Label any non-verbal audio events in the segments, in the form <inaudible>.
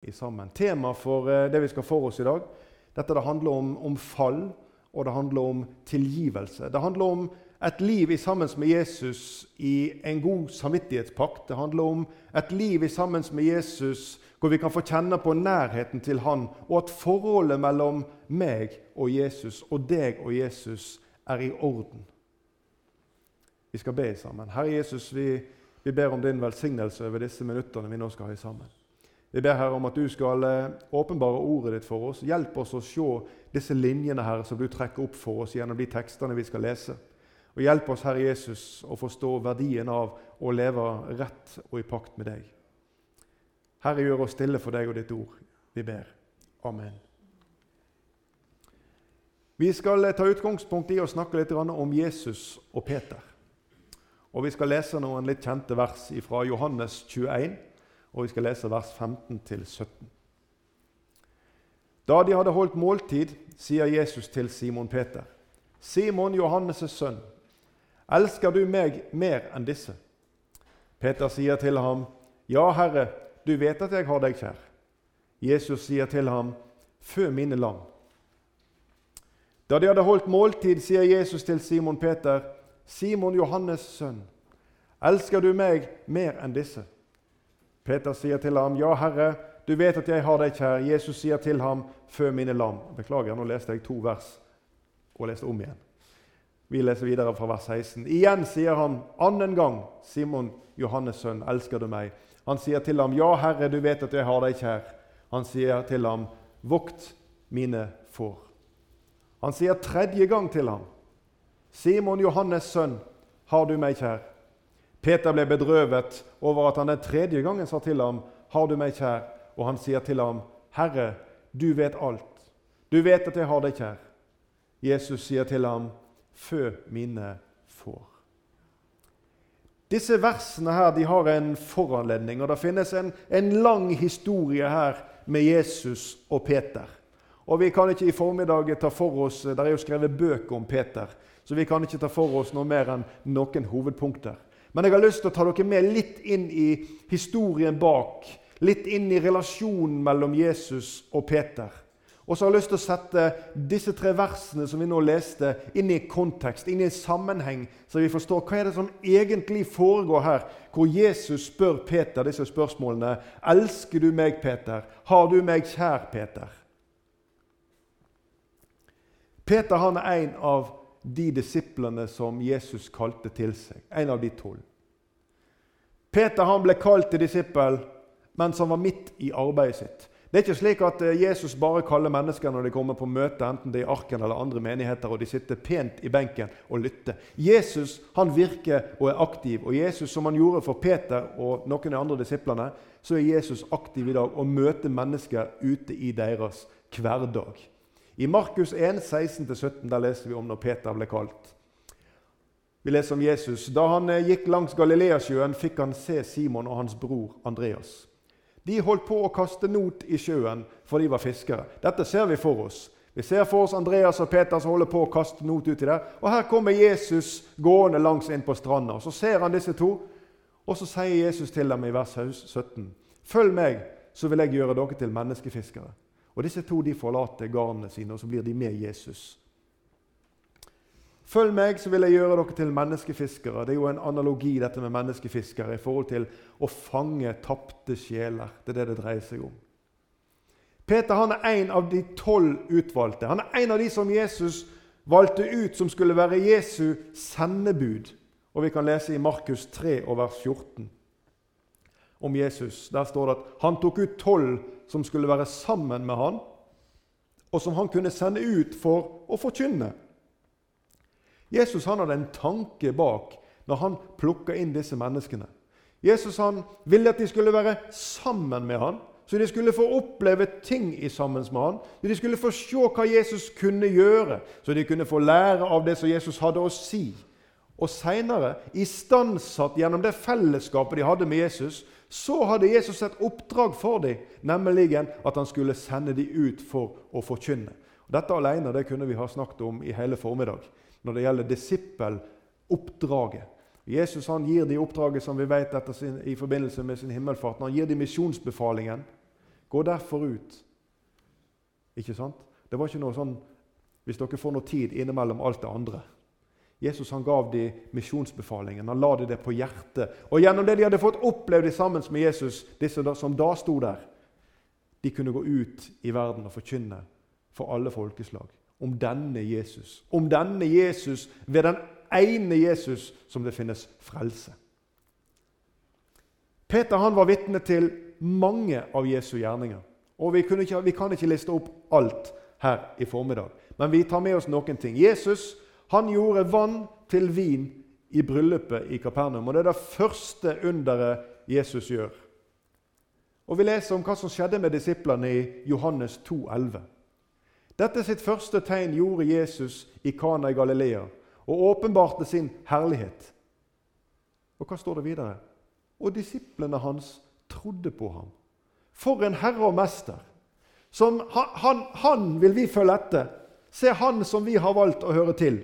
i sammen. Tema for eh, det vi skal for oss i dag, dette det handler om, om fall, og det handler om tilgivelse. Det handler om et liv i sammen med Jesus i en god samvittighetspakt. Det handler om et liv i sammen med Jesus hvor vi kan få kjenne på nærheten til han, og at forholdet mellom meg og Jesus og deg og Jesus er i orden. Vi skal be sammen. Herre Jesus, vi, vi ber om din velsignelse over disse minuttene vi nå skal ha sammen. Vi ber Herre om at du skal eh, åpenbare ordet ditt for oss. Hjelp oss å se disse linjene her som du trekker opp for oss gjennom de tekstene vi skal lese. Og hjelp oss, Herre Jesus, å forstå verdien av å leve rett og i pakt med deg. Herre, gjør oss stille for deg og ditt ord. Vi ber. Amen. Vi skal eh, ta utgangspunkt i å snakke litt om Jesus og Peter. Og Vi skal lese noen litt kjente vers fra Johannes 21 og vi skal lese vers 15-17. Da de hadde holdt måltid, sier Jesus til Simon Peter.: Simon, Johannes' sønn, elsker du meg mer enn disse? Peter sier til ham, Ja, Herre, du vet at jeg har deg kjær. Jesus sier til ham, Fø mine lam. Da de hadde holdt måltid, sier Jesus til Simon Peter, Simon, Johannes' sønn, elsker du meg mer enn disse? Peter sier til ham, 'Ja, Herre, du vet at jeg har deg kjær.' Jesus sier til ham, 'Fø mine lam.' Beklager, nå leste jeg to vers og leste om igjen. Vi leser videre fra vers 16. Igjen sier han annen gang, 'Simon, Johannes' sønn, elsker du meg?' Han sier til ham, 'Ja, Herre, du vet at jeg har deg kjær.' Han sier til ham, 'Vokt mine får'. Han sier tredje gang til ham, 'Simon, Johannes' sønn, har du meg kjær?' Peter ble bedrøvet over at han den tredje gangen sa til ham, 'Har du meg kjær?' Og han sier til ham, 'Herre, du vet alt. Du vet at jeg har deg kjær.' Jesus sier til ham, 'Fø mine får'. Disse versene her, de har en foranledning, og det finnes en, en lang historie her med Jesus og Peter. Og Vi kan ikke i formiddag ta for oss Det er jo skrevet bøker om Peter, så vi kan ikke ta for oss noe mer enn noen hovedpunkter. Men jeg har lyst til å ta dere med litt inn i historien bak. Litt inn i relasjonen mellom Jesus og Peter. Og så har jeg lyst til å sette disse tre versene som vi nå leste, inn i kontekst, inn i en sammenheng, så vi forstår hva er det som egentlig foregår her, hvor Jesus spør Peter disse spørsmålene. Elsker du meg, Peter? Har du meg kjær, Peter? Peter han er en av de disiplene som Jesus kalte til seg. En av de tolv. Peter han ble kalt til disippel mens han var midt i arbeidet sitt. Det er ikke slik at eh, Jesus bare kaller mennesker når de kommer på møte, enten det er i Arken eller andre menigheter, og de sitter pent i benken og lytter. Jesus han virker og er aktiv. Og Jesus, som han gjorde for Peter og noen av de andre disiplene, så er Jesus aktiv i dag og møter mennesker ute i deres hverdag. I Markus 1, 16-17 der leser vi om når Peter ble kalt. Vi leser om Jesus. Da han eh, gikk langs Galileasjøen, fikk han se Simon og hans bror Andreas. De holdt på å kaste not i sjøen, for de var fiskere. Dette ser vi for oss. Vi ser for oss Andreas og Peter som holder på å kaste not uti der. Og her kommer Jesus gående langs inn på stranda. Så ser han disse to, og så sier Jesus til dem i vers 17.: Følg meg, så vil jeg gjøre dere til menneskefiskere. Og Disse to de forlater garnene sine, og så blir de med Jesus. Følg meg, så vil jeg gjøre dere til menneskefiskere. Det er jo en analogi dette med menneskefiskere i forhold til å fange tapte sjeler. Det er det det dreier seg om. Peter han er en av de tolv utvalgte. Han er en av de som Jesus valgte ut som skulle være Jesu sendebud. Og Vi kan lese i Markus 3 og vers 14 om Jesus. Der står det at han tok ut tolv som skulle være sammen med han, og som han kunne sende ut for å forkynne. Jesus han hadde en tanke bak når han plukka inn disse menneskene. Jesus han ville at de skulle være sammen med han, så de skulle få oppleve ting i sammen med han. Så de skulle få se hva Jesus kunne gjøre, så de kunne få lære av det som Jesus hadde å si. Og seinere, istandsatt gjennom det fellesskapet de hadde med Jesus, så hadde Jesus et oppdrag for dem, nemlig at han skulle sende dem ut for å forkynne. Dette alene det kunne vi ha snakket om i hele formiddag når det gjelder disippeloppdraget. Jesus han gir de oppdraget som vi vet sin, i forbindelse med sin himmelfart. Han gir de misjonsbefalingen. Gå derfor ut. Ikke sant? Det var ikke noe sånn hvis dere får noe tid innimellom alt det andre. Jesus han gav dem misjonsbefalingen. Han la dem det på hjertet. Og gjennom det de hadde fått opplevd sammen med Jesus, disse som da sto der, de kunne gå ut i verden og forkynne for alle folkeslag om denne Jesus. Om denne Jesus ved den ene Jesus som det finnes frelse. Peter han var vitne til mange av Jesu gjerninger. Og vi, ikke, vi, kan ikke liste opp alt her i formiddag, men vi tar med oss noen ting. Jesus han gjorde vann til vin i bryllupet i Kapernaum. og Det er det første underet Jesus gjør. Og Vi leser om hva som skjedde med disiplene i Johannes 2, 11. Dette sitt første tegn gjorde Jesus i Kana i Galilea og åpenbarte sin herlighet. Og hva står det videre? Og disiplene hans trodde på ham. For en herre og mester! Som han, han, vil vi følge etter. Se han som vi har valgt å høre til.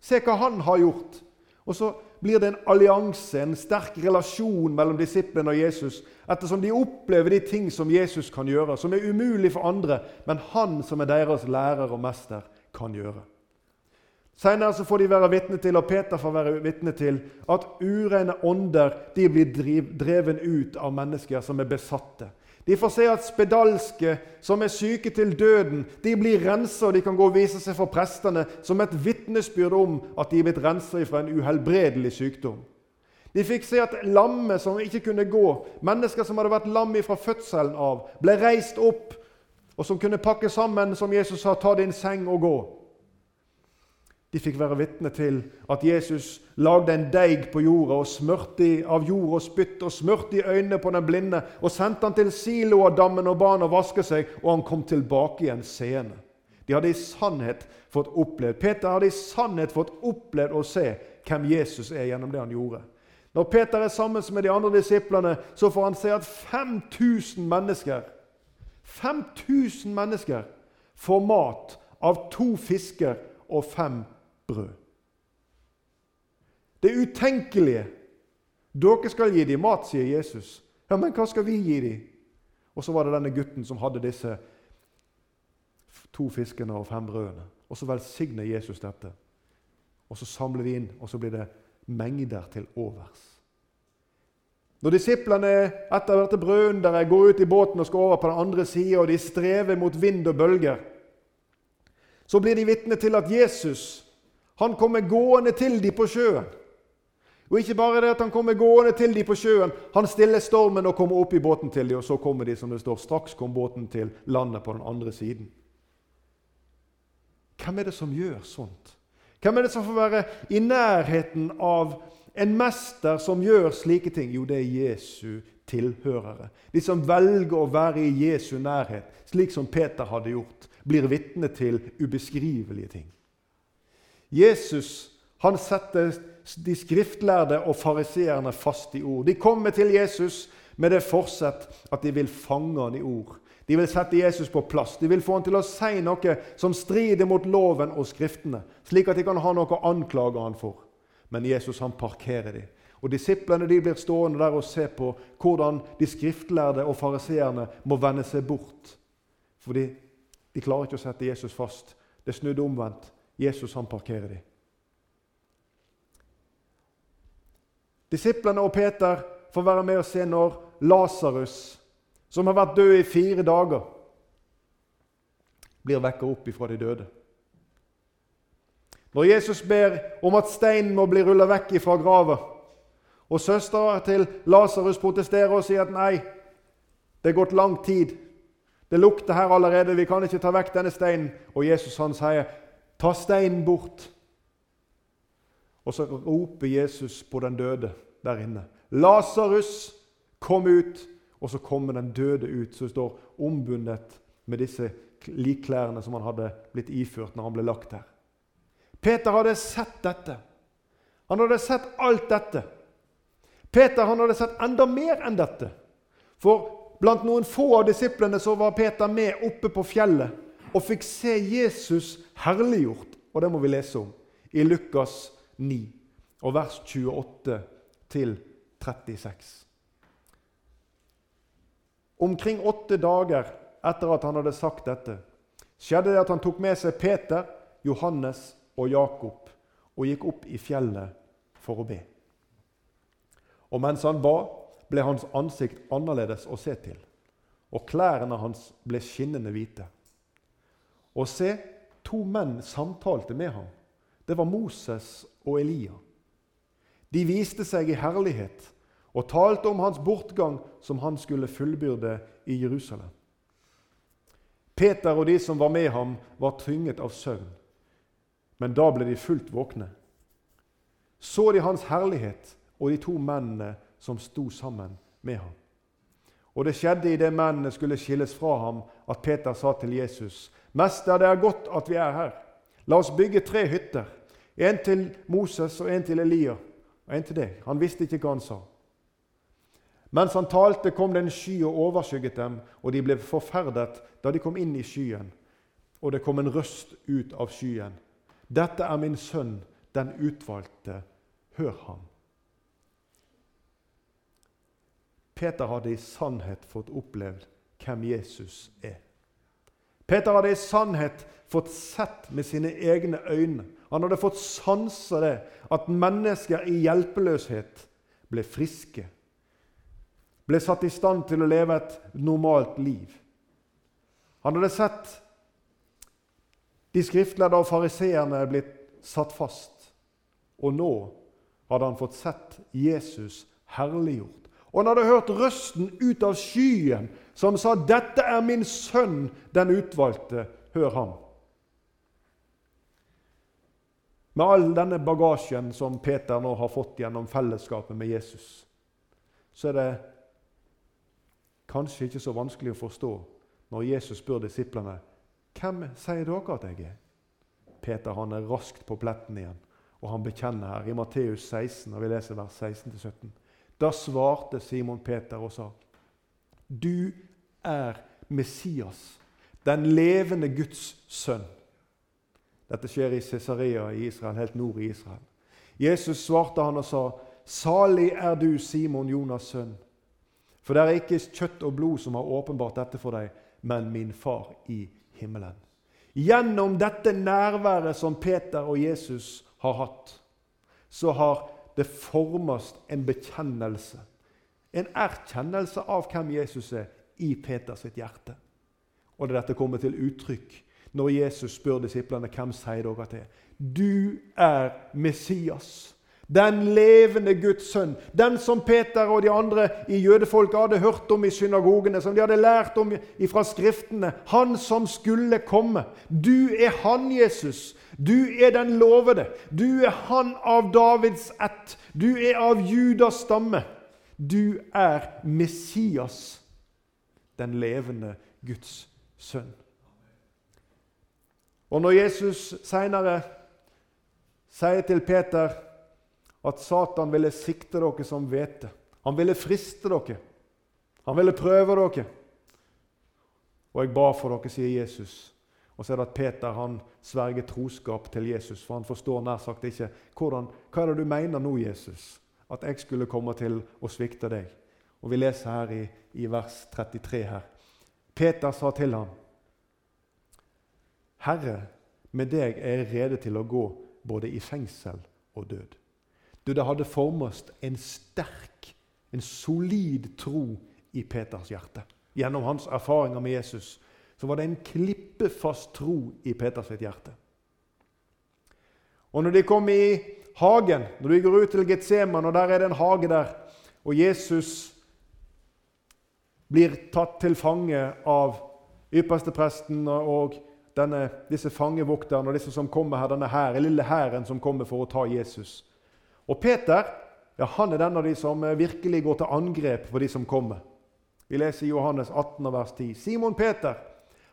Se hva han har gjort. Og så blir det en allianse, en sterk relasjon mellom disiplene og Jesus, ettersom de opplever de ting som Jesus kan gjøre, som er umulig for andre, men han som er deres lærer og mester, kan gjøre. Senere får de være vitne til, og Peter får være vitne til, at urene ånder de blir dreven ut av mennesker som er besatte. De får se at spedalske som er syke til døden, de blir rensa, og de kan gå og vise seg for prestene som et vitnesbyrd om at de er blitt rensa fra en uhelbredelig sykdom. De fikk se at lamme som ikke kunne gå, mennesker som hadde vært lam fra fødselen av, ble reist opp, og som kunne pakke sammen, som Jesus sa, ta din seng og gå. De fikk være vitne til at Jesus lagde en deig på jorda og smørte av jord og spytt og smørte i øynene på den blinde og sendte han til Siloa-dammen og ba han å vaske seg, og han kom tilbake igjen seende. De hadde i sannhet fått opplevd Peter hadde i sannhet fått opplevd å se hvem Jesus er gjennom det han gjorde. Når Peter er sammen med de andre disiplene, så får han se at 5000 mennesker 5000 mennesker får mat av to fisker og fem brød. Det utenkelige. Dere skal gi dem mat, sier Jesus. Ja, Men hva skal vi gi dem? Og så var det denne gutten som hadde disse to fiskene og fem brødene. Og så velsigner Jesus dette. Og så samler de inn, og så blir det mengder til overs. Når disiplene etter dette brødunderet går ut i båten og skal over på den andre sida, og de strever mot vind og bølger, så blir de vitne til at Jesus han kommer gående til dem på sjøen. Og ikke bare det at han kommer gående til dem på sjøen, han stiller stormen og kommer opp i båten til dem, og så kommer de, som det står, straks kom båten til landet på den andre siden. Hvem er det som gjør sånt? Hvem er det som får være i nærheten av en mester som gjør slike ting? Jo, det er Jesu tilhørere. De som velger å være i Jesu nærhet, slik som Peter hadde gjort, blir vitne til ubeskrivelige ting. Jesus han setter de skriftlærde og fariseerne fast i ord. De kommer til Jesus med det forsett at de vil fange han i ord. De vil sette Jesus på plass. De vil få han til å si noe som strider mot loven og Skriftene, slik at de kan ha noe å anklage han for. Men Jesus han parkerer dem. Og Disiplene de blir stående der og se på hvordan de skriftlærde og fariseerne må vende seg bort. Fordi de klarer ikke å sette Jesus fast. Det er snudd omvendt. Jesus han parkerer dem. Disiplene og Peter får være med og se når Lasarus, som har vært død i fire dager, blir vekket opp ifra de døde. Når Jesus ber om at steinen må bli rulla vekk ifra grava, og søstera til Lasarus protesterer og sier at nei, det er gått lang tid. Det lukter her allerede, vi kan ikke ta vekk denne steinen. Og Jesus han sier, Ta steinen bort. Og så roper Jesus på den døde der inne. Lasarus, kom ut! Og så kommer den døde ut, som står ombundet med disse likklærne som han hadde blitt iført når han ble lagt der. Peter hadde sett dette. Han hadde sett alt dette. Peter han hadde sett enda mer enn dette. For blant noen få av disiplene så var Peter med oppe på fjellet og fikk se Jesus herliggjort. Og det må vi lese om i Lukas 9, og vers 28 til 36. Omkring åtte dager etter at han hadde sagt dette, skjedde det at han tok med seg Peter, Johannes og Jakob og gikk opp i fjellet for å be. Og mens han ba, ble hans ansikt annerledes å se til, og klærne hans ble skinnende hvite. Og se, to menn samtalte med ham. Det var Moses og Elia. De viste seg i herlighet og talte om hans bortgang som han skulle fullbyrde i Jerusalem. Peter og de som var med ham, var tynget av søvn, men da ble de fullt våkne. Så de hans herlighet og de to mennene som sto sammen med ham. Og det skjedde idet mennene skulle skilles fra ham, at Peter sa til Jesus.: Mester, det er godt at vi er her. La oss bygge tre hytter. En til Moses og en til Elia og en til deg. Han visste ikke hva han sa. Mens han talte, kom det en sky og overskygget dem, og de ble forferdet da de kom inn i skyen. Og det kom en røst ut av skyen. Dette er min sønn, den utvalgte. Hør ham. Peter hadde i sannhet fått opplevd hvem Jesus er. Peter hadde i sannhet fått sett med sine egne øyne. Han hadde fått sanse det, at mennesker i hjelpeløshet ble friske. Ble satt i stand til å leve et normalt liv. Han hadde sett de skriftlærde og fariseerne blitt satt fast. Og nå hadde han fått sett Jesus herliggjort og han hadde hørt røsten ut av skyen som sa, 'Dette er min sønn, den utvalgte. Hør ham.' Med all denne bagasjen som Peter nå har fått gjennom fellesskapet med Jesus, så er det kanskje ikke så vanskelig å forstå når Jesus spør disiplene hvem sier dere at jeg er? Peter han er raskt på pletten igjen, og han bekjenner her i Matteus 16, og vi leser vers 16-17. Da svarte Simon Peter og sa, 'Du er Messias, den levende Guds sønn.' Dette skjer i Cesarea i Israel, helt nord i Israel. Jesus svarte han og sa, 'Salig er du, Simon Jonas' sønn.' For det er ikke kjøtt og blod som har åpenbart dette for deg, men min far i himmelen. Gjennom dette nærværet som Peter og Jesus har hatt, så har det formes en bekjennelse. En erkjennelse av hvem Jesus er, i Peters hjerte. Og det dette kommer til uttrykk når Jesus spør disiplene hvem sier dere til. Du er Messias, den levende Guds sønn. Den som Peter og de andre i jødefolket hadde hørt om i synagogene, som de hadde lært om fra Skriftene. Han som skulle komme. Du er han, Jesus, du er den lovede. Du er han av Davids ett. Du er av Judas stamme. Du er Messias, den levende Guds sønn. Og når Jesus seinere sier til Peter at Satan ville sikte dere som hvete Han ville friste dere. Han ville prøve dere. Og jeg ba for dere, sier Jesus. Og så er det at Peter han sverger troskap til Jesus, for han forstår nær sagt ikke hvordan, hva er det du mener nå, Jesus, at jeg skulle komme til å svikte deg. Og Vi leser her i, i vers 33 her. Peter sa til ham, Herre, med deg er jeg rede til å gå både i fengsel og død. Du, Det hadde formet en sterk, en solid tro i Peters hjerte gjennom hans erfaringer med Jesus så var det en klippefast tro i Peters hjerte. Og når de kom i hagen, når de går ut til Getseman, og der er det en hage der, og Jesus blir tatt til fange av ypperstepresten og denne, disse fangevokterne og disse som kommer her, denne her, lille hæren som kommer for å ta Jesus. Og Peter ja, han er den av de som virkelig går til angrep på de som kommer. Vi leser Johannes 18, vers 10. Simon Peter,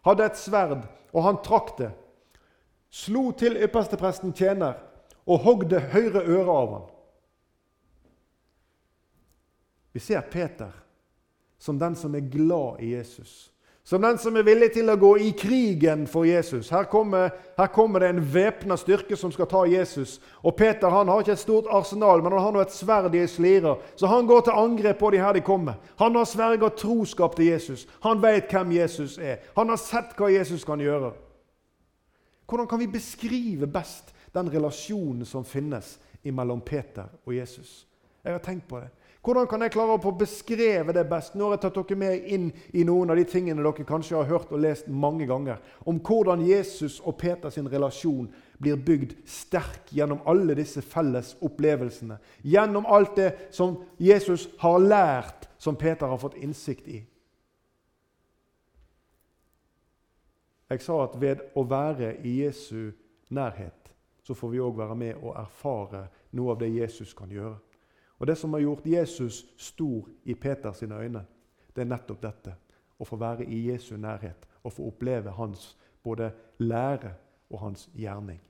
hadde et sverd, og han trakk det, slo til ypperstepresten tjener og hogg det høyre øret av han. Vi ser Peter som den som er glad i Jesus, Som den som er villig til å gå i krigen for Jesus. Her kommer, her kommer det en væpna styrke som skal ta Jesus. Og Peter han har ikke et stort arsenal, men han har nå et sverd i ei. Så han går til angrep på de her de kommer. Han har sverga troskap til Jesus. Han vet hvem Jesus er. Han har sett hva Jesus kan gjøre. Hvordan kan vi beskrive best den relasjonen som finnes mellom Peter og Jesus? Jeg har tenkt på det. Hvordan kan jeg klare å beskrive det best? Nå har jeg tatt dere med inn i noen av de tingene dere kanskje har hørt og lest mange ganger. Om hvordan Jesus og Peters relasjon blir bygd sterk gjennom alle disse felles opplevelsene. Gjennom alt det som Jesus har lært, som Peter har fått innsikt i. Jeg sa at ved å være i Jesu nærhet, så får vi òg være med og erfare noe av det Jesus kan gjøre. Og Det som har gjort Jesus stor i Peters øyne, det er nettopp dette. Å få være i Jesu nærhet og få oppleve hans både lære og hans gjerning.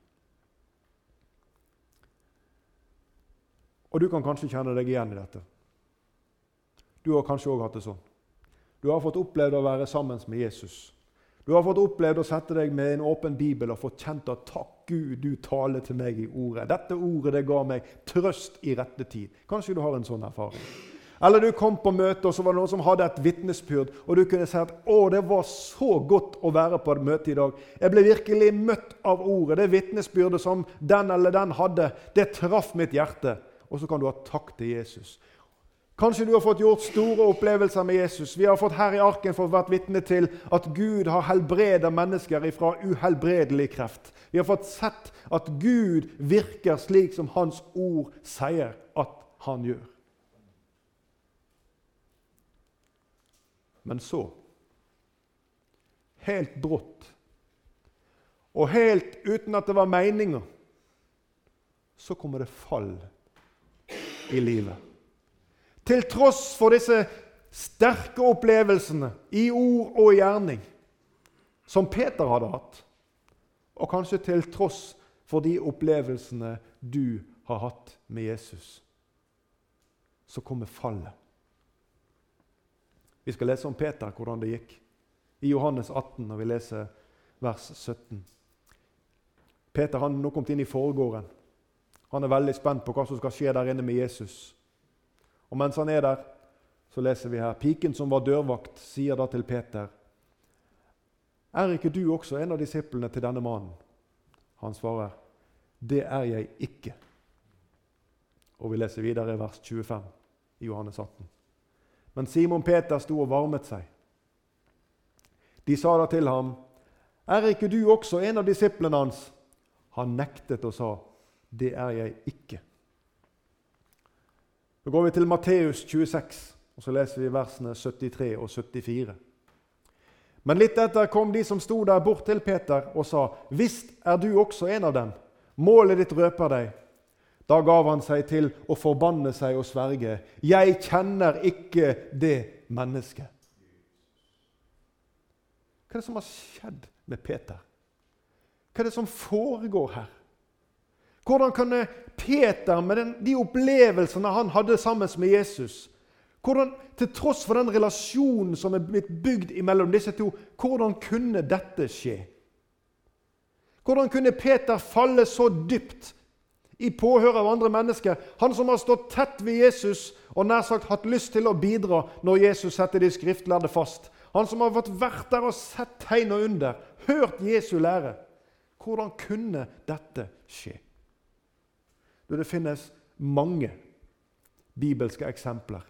Og Du kan kanskje kjenne deg igjen i dette. Du har kanskje òg hatt det sånn. Du har fått opplevd å være sammen med Jesus. Du har fått opplevd å sette deg med en åpen bibel og fått kjent at 'takk Gud, du taler til meg i ordet'. Dette ordet det ga meg trøst i rette tid. Kanskje du har en sånn erfaring. Eller du kom på møte, og så var det noen som hadde et vitnesbyrd, og du kunne si at 'Å, det var så godt å være på et møte i dag'. Jeg ble virkelig møtt av ordet. Det vitnesbyrdet som den eller den hadde, det traff mitt hjerte. Og så kan du ha takk til Jesus. Kanskje du har fått gjort store opplevelser med Jesus. Vi har fått her i arken fått vært vitne til at Gud har helbredet mennesker fra uhelbredelig kreft. Vi har fått sett at Gud virker slik som Hans ord sier at han gjør. Men så, helt brått og helt uten at det var meninga, så kommer det fall i livet. Til tross for disse sterke opplevelsene i ord og gjerning som Peter hadde hatt, og kanskje til tross for de opplevelsene du har hatt med Jesus, så kommer fallet. Vi skal lese om Peter, hvordan det gikk, i Johannes 18, når vi leser vers 17. Peter han nå kommet inn i forgården. Han er veldig spent på hva som skal skje der inne med Jesus. Og mens han er der, så leser vi her Piken som var dørvakt, sier da til Peter.: Er ikke du også en av disiplene til denne mannen? Han svarer, Det er jeg ikke. Og vi leser videre i vers 25 i Johannes 18. Men Simon Peter sto og varmet seg. De sa da til ham, Er ikke du også en av disiplene hans? Han nektet og sa, Det er jeg ikke. Så går vi til Matteus 26, og så leser vi versene 73 og 74. Men litt etter kom de som sto der, bort til Peter og sa, 'Visst er du også en av dem. Målet ditt røper deg.' Da gav han seg til å forbanne seg og sverge, 'Jeg kjenner ikke det mennesket.' Hva er det som har skjedd med Peter? Hva er det som foregår her? Hvordan kunne Peter, med den, de opplevelsene han hadde sammen med Jesus hvordan, Til tross for den relasjonen som er blitt bygd mellom disse to, hvordan kunne dette skje? Hvordan kunne Peter falle så dypt i påhør av andre mennesker? Han som har stått tett ved Jesus og nær sagt hatt lyst til å bidra når Jesus setter de skriftlærde fast. Han som har vært der og sett tegn og under, hørt Jesu lære. Hvordan kunne dette skje? Det finnes mange bibelske eksempler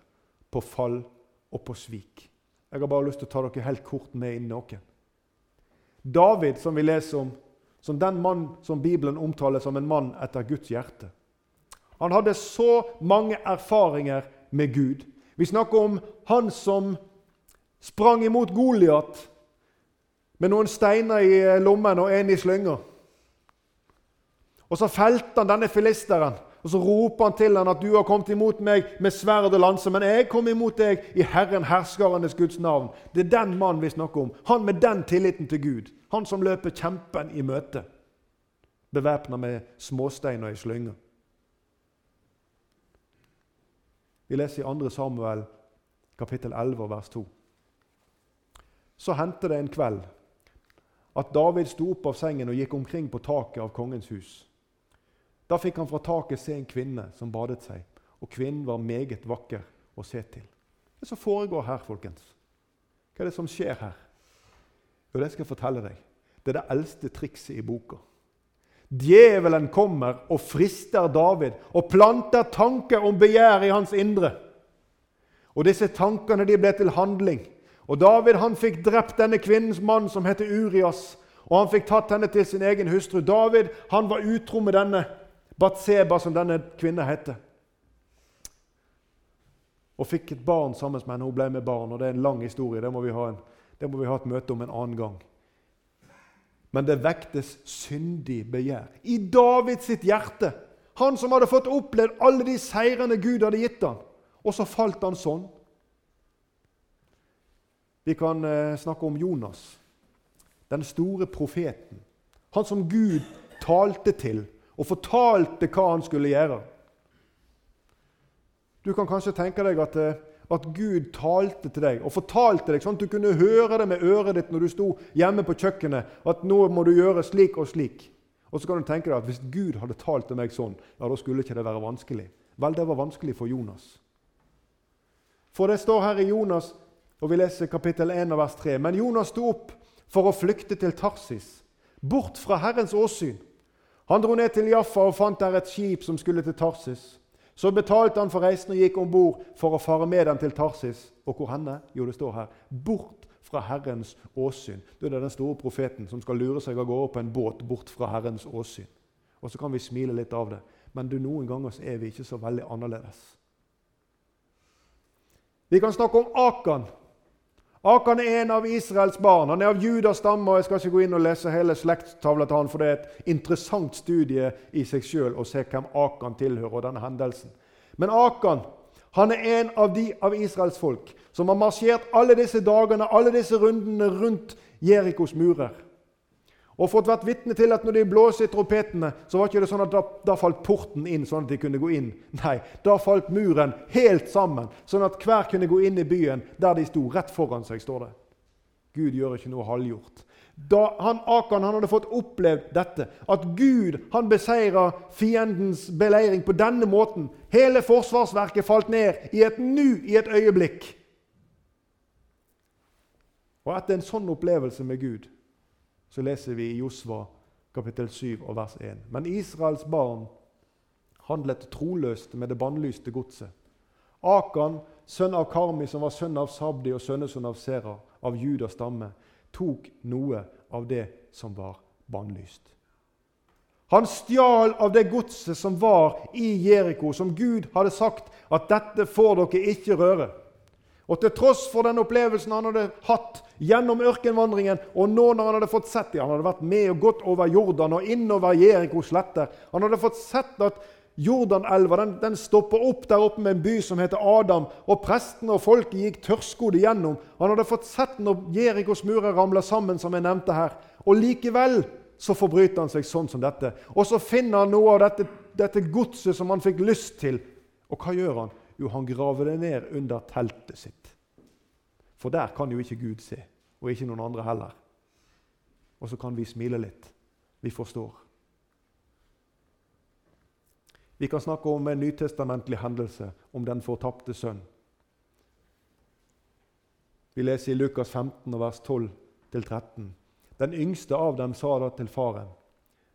på fall og på svik. Jeg har bare lyst til å ta dere helt kort med inn noen. David, som vi leser om, som den mann som Bibelen omtaler som en mann etter Guds hjerte. Han hadde så mange erfaringer med Gud. Vi snakker om han som sprang imot Goliat med noen steiner i lommen og en i slynga. Og så felte han denne filisteren. Og så roper han til han at 'du har kommet imot meg med sverd og lanse', men jeg kom imot deg i Herren herskarenes Guds navn. Det er den mannen vi snakker om. Han med den tilliten til Gud. Han som løper kjempen i møte. Bevæpna med småsteiner i slynger. Vi leser i 2. Samuel kapittel 11 vers 2. så hendte det en kveld at David sto opp av sengen og gikk omkring på taket av kongens hus. Da fikk han fra taket se en kvinne som badet seg, og kvinnen var meget vakker å se til. Hva er det som foregår her, folkens? Hva er det som skjer her? Jo, det skal jeg fortelle deg. Det er det eldste trikset i boka. Djevelen kommer og frister David og planter tanker om begjær i hans indre. Og disse tankene de ble til handling. Og David han fikk drept denne kvinnens mann som heter Urias, og han fikk tatt henne til sin egen hustru. David han var utro med denne Batseba, som denne kvinnen heter. Og fikk et barn sammen med henne. Hun ble med barn. og Det er en lang historie. Det må vi ha, en, må vi ha et møte om en annen gang. Men det vektes syndig begjær i Davids hjerte. Han som hadde fått opplevd alle de seirene Gud hadde gitt ham. Og så falt han sånn. Vi kan eh, snakke om Jonas, den store profeten. Han som Gud talte til og fortalte hva han skulle gjøre. Du kan kanskje tenke deg at, eh, at, Gud talte til deg og fortalte deg sånn at du kunne høre det med øret ditt når du sto hjemme på kjøkkenet, at nå må du gjøre slik og slik. Og så kan du tenke deg at Hvis Gud hadde talt til meg sånn, ja, da skulle ikke det være vanskelig. Vel, det var vanskelig for Jonas. For det står her i Jonas, og vi leser kapittel 1 vers 3. Men Jonas sto opp for å flykte til Tarsis, bort fra Herrens åsyn. Han dro ned til Jaffa og fant der et skip som skulle til Tarsis. Så betalte han for reisen og gikk om bord for å fare med dem til Tarsis. Og hvor henne? Jo, det står her bort fra Herrens åsyn. Det er den store profeten som skal lure seg av gårde på en båt bort fra Herrens åsyn. Og så kan vi smile litt av det, men du, noen ganger så er vi ikke så veldig annerledes. Vi kan snakke om Akan. Akan er en av Israels barn. Han er av Judas stamme. og Jeg skal ikke gå inn og lese hele slektstavla til han, for det er et interessant studie i seg sjøl å se hvem Akan tilhører. og denne hendelsen. Men Akan han er en av de av Israels folk som har marsjert alle disse dagene, alle disse rundene rundt Jerikos murer og fått vært vitne til at når de blåste i trompetene, så var ikke det sånn at da, da, falt porten inn sånn at de kunne gå inn. <laughs> Nei, da falt muren helt sammen, sånn at hver kunne gå inn i byen der de sto. Rett foran seg, står det. Gud gjør ikke noe halvgjort. Da han, Akan han hadde fått opplevd dette, at Gud han beseira fiendens beleiring på denne måten Hele forsvarsverket falt ned i et nu, i et øyeblikk. Og etter en sånn opplevelse med Gud så leser vi i Josva kapittel 7 og vers 1. Men Israels barn handlet troløst med det bannlyste godset. Akan, sønn av Karmi, som var sønn av Sabdi og sønnesønn av Sera, av Judas stamme, tok noe av det som var bannlyst. Han stjal av det godset som var i Jeriko, som Gud hadde sagt at 'dette får dere ikke røre'. Og til tross for den opplevelsen han hadde hatt gjennom ørkenvandringen, og nå når han hadde fått sett det, Han hadde vært med og gått over Jordan og innover Jeriko sletter. Han hadde fått sett at Jordanelva den, den stopper opp der oppe med en by som heter Adam, og prestene og folket gikk tørrskodde gjennom. Han hadde fått sett når Jerikos murer ramla sammen, som jeg nevnte her. Og likevel så forbryter han seg sånn som dette. Og så finner han noe av dette, dette godset som han fikk lyst til. Og hva gjør han? Jo, han graver det ned under teltet sitt. For der kan jo ikke Gud se, og ikke noen andre heller. Og så kan vi smile litt. Vi forstår. Vi kan snakke om en nytestamentlig hendelse, om den fortapte sønn. Vi leser i Lukas 15, vers 12-13. Den yngste av dem sa da til faren.: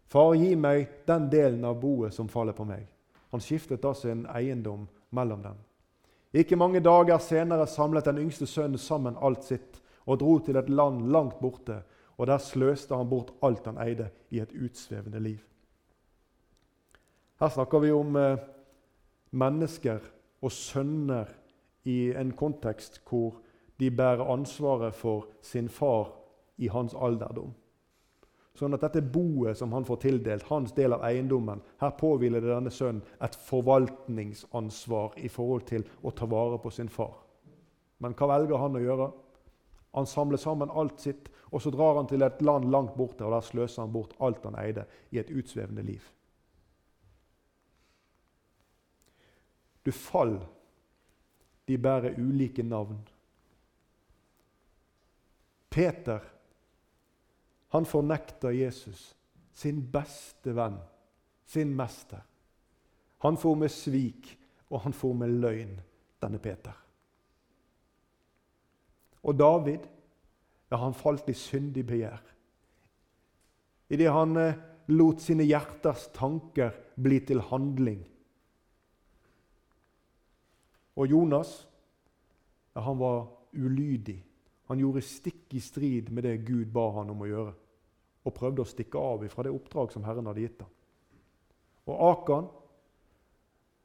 Far, gi meg den delen av boet som faller på meg. Han skiftet da sin eiendom mellom dem. Ikke mange dager senere samlet den yngste sønnen sammen alt sitt og dro til et land langt borte, og der sløste han bort alt han eide, i et utsvevende liv. Her snakker vi om eh, mennesker og sønner i en kontekst hvor de bærer ansvaret for sin far i hans alderdom. Sånn at dette boet som han får tildelt, hans del av eiendommen, her påhviler det denne sønnen et forvaltningsansvar i forhold til å ta vare på sin far. Men hva velger han å gjøre? Han samler sammen alt sitt, og så drar han til et land langt borte, og der sløser han bort alt han eide, i et utsvevende liv. Du fall, de bærer ulike navn. Peter han fornekter Jesus, sin beste venn, sin mester. Han får med svik, og han får med løgn, denne Peter. Og David ja, han falt i syndig begjær. Idet han eh, lot sine hjerters tanker bli til handling. Og Jonas ja, han var ulydig. Han gjorde stikk i strid med det Gud ba han om å gjøre, og prøvde å stikke av fra det oppdrag som Herren hadde gitt ham. Og Akan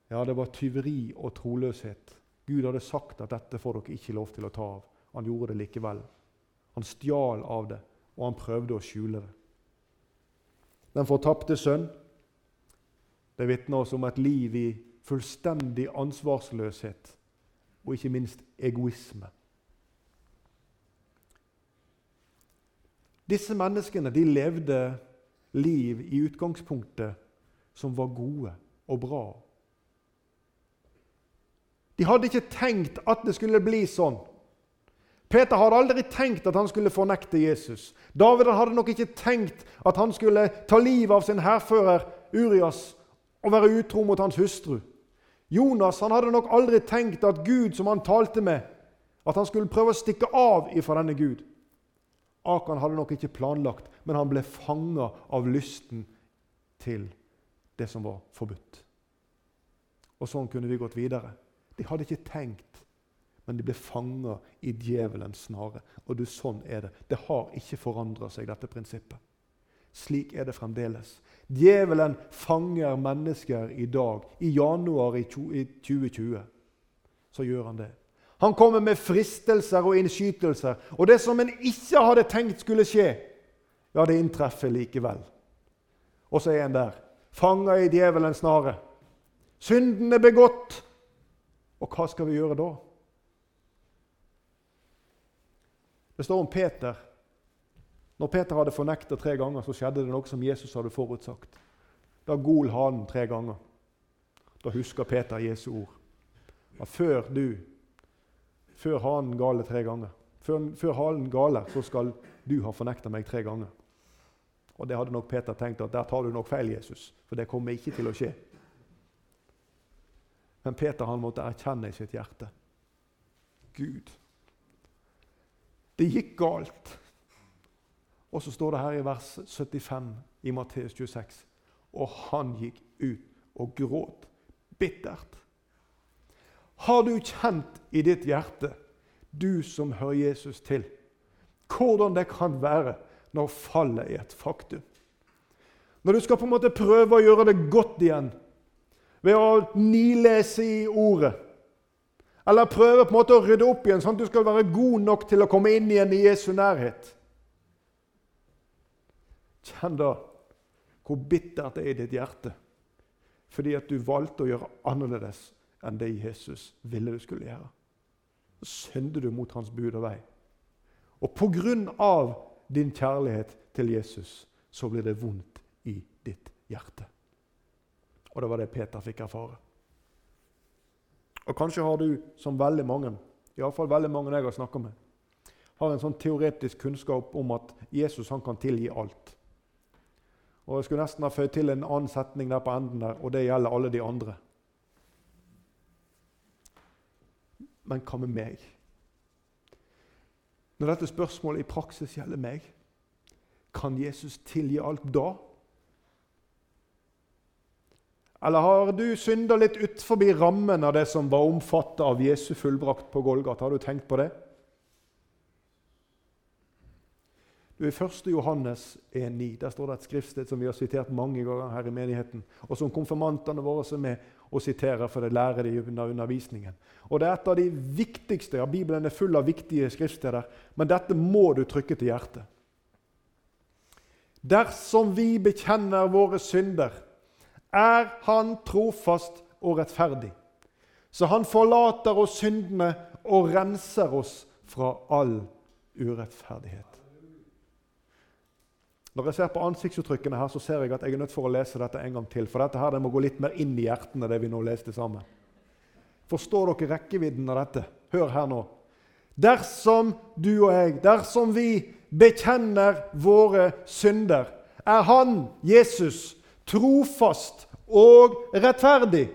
ja, det var tyveri og troløshet. Gud hadde sagt at dette får dere ikke lov til å ta av. Han gjorde det likevel. Han stjal av det, og han prøvde å skjule det. Den fortapte sønn det vitner oss om et liv i fullstendig ansvarsløshet og ikke minst egoisme. Disse menneskene de levde liv i utgangspunktet som var gode og bra. De hadde ikke tenkt at det skulle bli sånn. Peter hadde aldri tenkt at han skulle fornekte Jesus. David hadde nok ikke tenkt at han skulle ta livet av sin hærfører Urias og være utro mot hans hustru. Jonas han hadde nok aldri tenkt at Gud som han talte med, at han skulle prøve å stikke av ifra denne Gud. Akan hadde nok ikke planlagt, men han ble fanga av lysten til det som var forbudt. Og sånn kunne vi gått videre. De hadde ikke tenkt, men de ble fanga i djevelens snare. Og du, sånn er det. Det har ikke forandra seg, dette prinsippet. Slik er det fremdeles. Djevelen fanger mennesker i dag, i januar i 2020. Så gjør han det. Han kommer med fristelser og innskytelser. Og det som en ikke hadde tenkt skulle skje, ja, det inntreffer likevel. Og så er en der, fanga i djevelens snare. Synden er begått. Og hva skal vi gjøre da? Det står om Peter når Peter hadde fornekta tre ganger, så skjedde det noe som Jesus hadde forutsagt. Da gol hanen tre ganger. Da husker Peter Jesu ord. At før du, før hanen galer tre ganger, før, før halen galer, så skal du ha fornekta meg tre ganger. Og det hadde nok Peter tenkt at der tar du nok feil, Jesus, for det kommer ikke til å skje. Men Peter han måtte erkjenne i sitt hjerte Gud, det gikk galt. Og så står det her i vers 75 i Matteus 26 og han gikk ut og gråt bittert. Har du kjent i ditt hjerte, du som hører Jesus til, hvordan det kan være når fallet er et faktum? Når du skal på en måte prøve å gjøre det godt igjen ved å nilese i ordet, eller prøve på en måte å rydde opp igjen sånn at du skal være god nok til å komme inn igjen i Jesu nærhet Kjenn da hvor bittert det er i ditt hjerte fordi at du valgte å gjøre annerledes enn det Jesus ville du skulle gjøre. Så synder du mot hans bud og vei. Og på grunn av din kjærlighet til Jesus så blir det vondt i ditt hjerte. Og det var det Peter fikk erfare. Og Kanskje har du, som veldig mange, iallfall veldig mange jeg har snakka med, har en sånn teoretisk kunnskap om at Jesus han kan tilgi alt. Og Jeg skulle nesten ha føyd til en annen setning der på enden, der, og det gjelder alle de andre. Men hva med meg? Når dette spørsmålet i praksis gjelder meg, kan Jesus tilgi alt da? Eller har du synda litt utenfor rammen av det som var omfattet av Jesu fullbrakt på Golgata? Har du tenkt på det? Du, I 1. Johannes 1,9 der står det et skriftsted som vi har sitert mange ganger her i menigheten, og som konfirmantene våre er med og siterer, for det lærer de under undervisningen. Og Det er et av de viktigste. ja, Bibelen er full av viktige skriftsteder, men dette må du trykke til hjertet. Dersom vi bekjenner våre synder, er Han trofast og rettferdig. Så Han forlater oss syndene og renser oss fra all urettferdighet. Når jeg ser på ansiktsuttrykkene her, så ser jeg at jeg er nødt for å lese dette en gang til. For dette her det må gå litt mer inn i hjertene, det vi nå leste sammen. Forstår dere rekkevidden av dette? Hør her nå. Dersom du og jeg, dersom vi bekjenner våre synder, er Han, Jesus, trofast og rettferdig,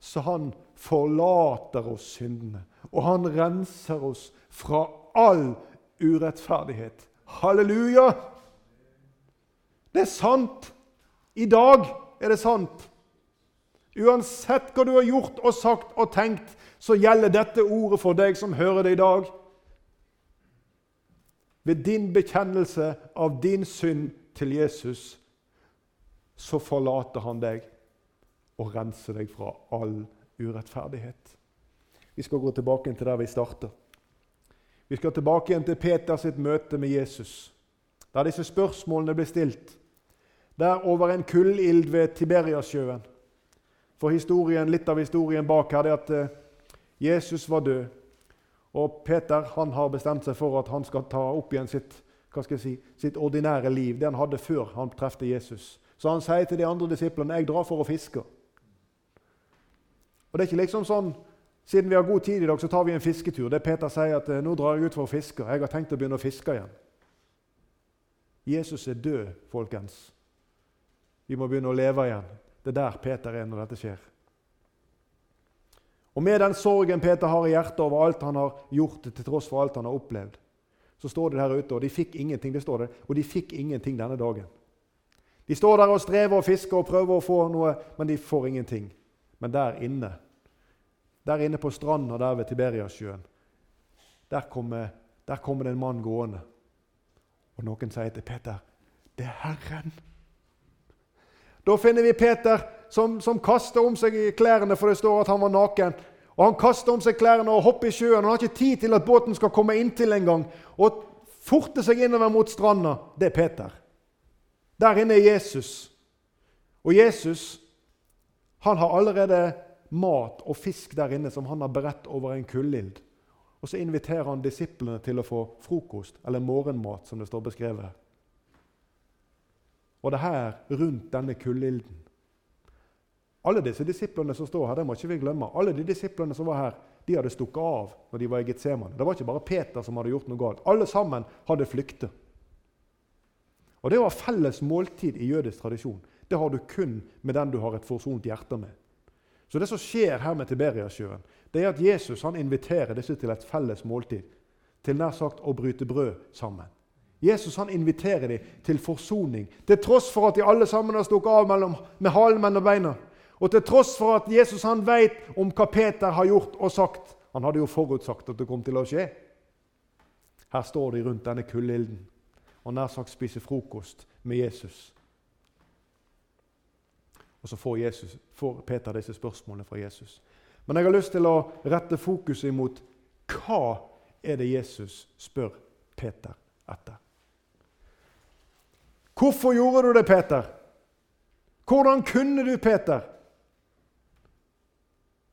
så han forlater oss syndene, og han renser oss fra all urettferdighet. Halleluja! Det er sant. I dag er det sant. Uansett hva du har gjort og sagt og tenkt, så gjelder dette ordet for deg som hører det i dag. Ved din bekjennelse av din synd til Jesus, så forlater han deg og renser deg fra all urettferdighet. Vi skal gå tilbake til der vi starter. Vi skal tilbake igjen til Peters møte med Jesus, der disse spørsmålene ble stilt. Der over en kullild ved Tiberiasjøen. For historien, litt av historien bak her er at eh, Jesus var død. Og Peter han har bestemt seg for at han skal ta opp igjen sitt, si, sitt ordinære liv, det han hadde før han trefte Jesus. Så han sier til de andre disiplene jeg drar for å fiske. Og det er ikke liksom sånn siden vi har god tid i dag, så tar vi en fisketur. Det Peter sier at nå drar jeg ut for å fiske. Jeg har tenkt å begynne å fiske igjen. Jesus er død, folkens. Vi må begynne å leve igjen. Det er der Peter er når dette skjer. Og Med den sorgen Peter har i hjertet over alt han har gjort, til tross for alt han har opplevd, så står det der ute, og de fikk ingenting det står det, og de fikk ingenting denne dagen. De står der og strever og fisker og prøver å få noe, men de får ingenting. Men der inne, der inne på stranda der ved Tiberiasjøen, der kommer, der det en mann gående. Og noen sier til Peter, 'Det er Herren'. Da finner vi Peter som, som kaster om seg klærne, for det står at han var naken. Og Han kaster om seg klærne og hopper i sjøen. Han har ikke tid til at båten skal komme inntil engang. Og forter seg innover mot stranda. Det er Peter. Der inne er Jesus. Og Jesus han har allerede mat og fisk der inne som han har beredt over en kullild. Og så inviterer han disiplene til å få frokost, eller morgenmat, som det står beskrevet Og det her rundt denne kullilden. Alle disse disiplene som står her, det må ikke vi glemme. Alle de disiplene som var her, de hadde stukket av når de var i Getsemane. Det var ikke bare Peter som hadde gjort noe galt. Alle sammen hadde flyktet. Og Det var felles måltid i jødisk tradisjon. Det har du kun med den du har et forsont hjerte med. Så det som skjer her med Tiberiasjøen, det er at Jesus han inviterer disse til et felles måltid. Til nær sagt å bryte brød sammen. Jesus han inviterer dem til forsoning, til tross for at de alle sammen har stukket av mellom, med halen mellom beina. Og til tross for at Jesus han vet om hva Peter har gjort og sagt. Han hadde jo forutsagt at det kom til å skje. Her står de rundt denne kullilden og nær sagt spiser frokost med Jesus. Og så får, Jesus, får Peter disse spørsmålene fra Jesus. Men jeg har lyst til å rette fokuset imot hva er det Jesus spør Peter etter. Hvorfor gjorde du det, Peter? Hvordan kunne du, Peter?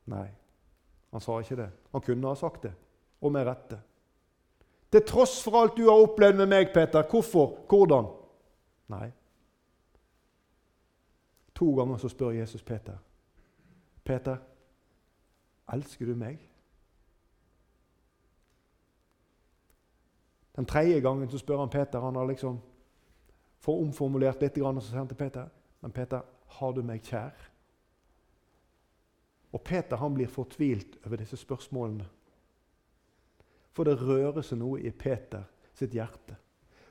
Nei, han sa ikke det. Han kunne ha sagt det, og med rette. Til tross for alt du har opplevd med meg, Peter. Hvorfor? Hvordan? Nei. To ganger så spør Jesus Peter. Peter, elsker du meg? Den tredje gangen så spør han Peter. Han har liksom får omformulert litt, og så til Peter Men Peter, har du meg kjær? Og Peter han blir fortvilt over disse spørsmålene. For det rører seg noe i Peter sitt hjerte.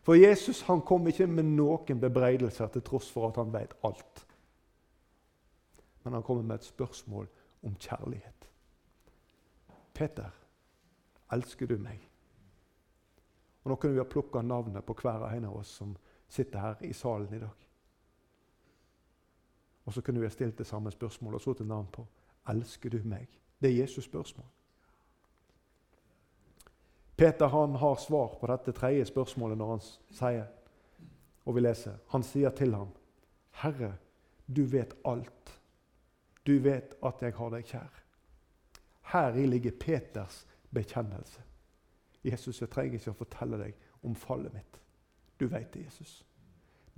For Jesus han kom ikke med noen bebreidelser til tross for at han vet alt. Men han kommer med et spørsmål om kjærlighet. Peter, elsker du meg? Og Nå kunne vi ha plukka navnet på hver og en av oss som sitter her i salen i dag. Og så kunne vi ha stilt det samme spørsmålet og så til navn på Elsker du meg? Det er Jesus' spørsmål. Peter han har svar på dette tredje spørsmålet når han sier, og vi leser, han sier til ham, 'Herre, du vet alt. Du vet at jeg har deg kjær.' Heri ligger Peters bekjennelse. Jesus, jeg trenger ikke å fortelle deg om fallet mitt. Du vet det, Jesus.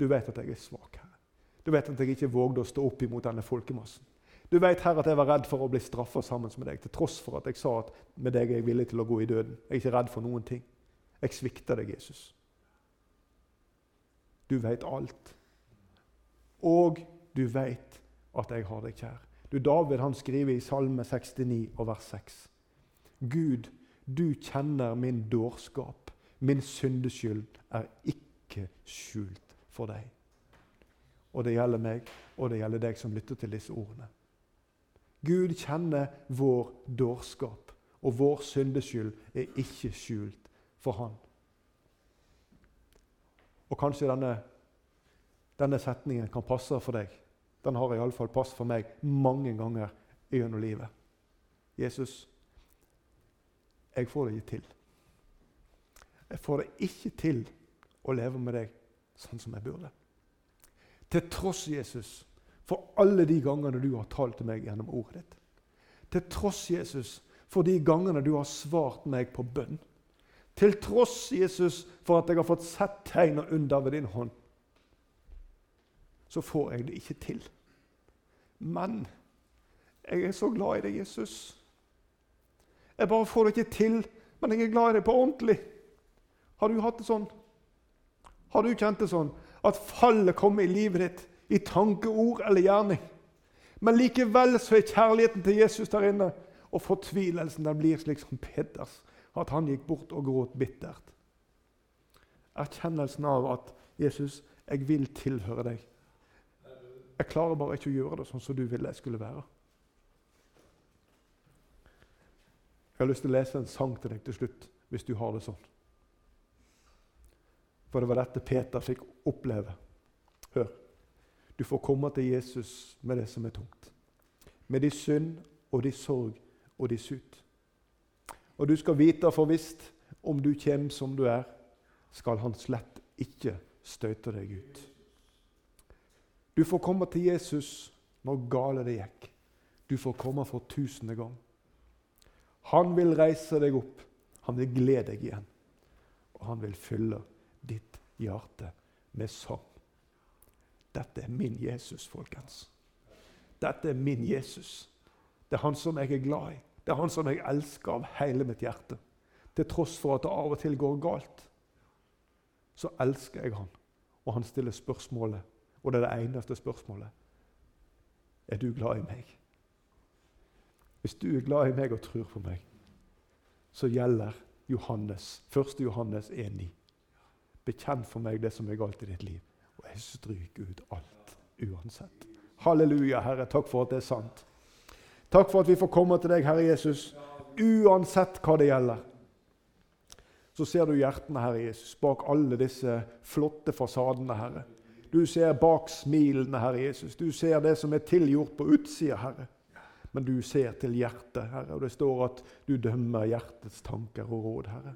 Du vet at jeg er svak, Herre. Du vet at jeg ikke vågde å stå opp imot denne folkemassen. Du vet her at jeg var redd for å bli straffa sammen med deg, til tross for at jeg sa at med deg er jeg villig til å gå i døden. Jeg er ikke redd for noen ting. Jeg svikter deg, Jesus. Du vet alt. Og du vet at jeg har deg kjær. Du, David han skriver i Salme 69 og vers 6. Gud, du kjenner min dårskap. Min syndeskyld er ikke skjult for deg. Og det gjelder meg, og det gjelder deg som lytter til disse ordene. Gud kjenner vår dårskap, og vår syndeskyld er ikke skjult for Han. Og kanskje denne, denne setningen kan passe for deg. Den har iallfall passet for meg mange ganger gjennom livet. Jesus, jeg får det ikke til. Jeg får det ikke til å leve med deg sånn som jeg burde. Til tross, Jesus, for alle de gangene du har talt til meg gjennom ordet ditt. Til tross, Jesus, for de gangene du har svart meg på bønn. Til tross, Jesus, for at jeg har fått sett tegn og under ved din hånd. Så får jeg det ikke til. Men jeg er så glad i deg, Jesus. Jeg bare får det ikke til, men jeg er glad i deg på ordentlig. Har du hatt det sånn? Har du kjent det sånn at fallet kommer i livet ditt i tanke, ord eller gjerning? Men likevel så er kjærligheten til Jesus der inne, og fortvilelsen den blir slik som Peters, at han gikk bort og gråt bittert. Erkjennelsen av at 'Jesus, jeg vil tilhøre deg'. Jeg klarer bare ikke å gjøre det sånn som du ville jeg skulle være. Jeg har lyst til å lese en sang til deg til slutt, hvis du har det sånn. For det var dette Peter fikk oppleve. Hør. Du får komme til Jesus med det som er tungt. Med de synd og de sorg og de sut. Og du skal vite for visst, om du kommer som du er, skal han slett ikke støte deg ut. Du får komme til Jesus når gale det gikk. Du får komme for tusende gang. Han vil reise deg opp. Han vil glede deg igjen. Og han vil fylle ditt hjerte med sang. Dette er min Jesus, folkens. Dette er min Jesus. Det er han som jeg er glad i. Det er han som jeg elsker av hele mitt hjerte. Til tross for at det av og til går galt, så elsker jeg han. Og han stiller spørsmålet, og det er det eneste spørsmålet. Er du glad i meg? Hvis du er glad i meg og tror på meg, så gjelder Johannes, 1. Johannes 1,9. Bekjenn for meg det som er galt i ditt liv, og jeg stryker ut alt uansett. Halleluja, Herre. Takk for at det er sant. Takk for at vi får komme til deg, Herre Jesus, uansett hva det gjelder. Så ser du hjertene, Herre Jesus, bak alle disse flotte fasadene, Herre. Du ser bak smilene, Herre Jesus. Du ser det som er tilgjort på utsida, Herre. Men du ser til hjertet, Herre, og det står at du dømmer hjertets tanker og råd, Herre.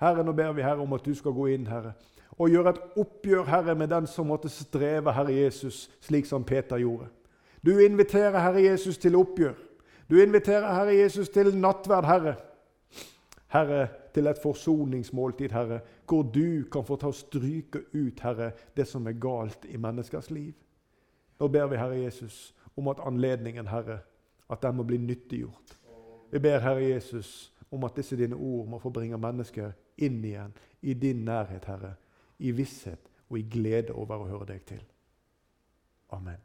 Herre, nå ber vi Herre om at du skal gå inn, Herre, og gjøre et oppgjør Herre, med den som måtte streve, Herre Jesus, slik som Peter gjorde. Du inviterer Herre Jesus til oppgjør. Du inviterer Herre Jesus til nattverd, Herre. Herre, til et forsoningsmåltid, Herre, hvor du kan få ta og stryke ut, Herre, det som er galt i menneskers liv. Nå ber vi, Herre Jesus, om at anledningen, Herre, at den må bli nyttiggjort. Vi ber, Herre Jesus, om at disse dine ord må få bringe mennesker inn igjen i din nærhet, Herre, i visshet og i glede over å høre deg til. Amen.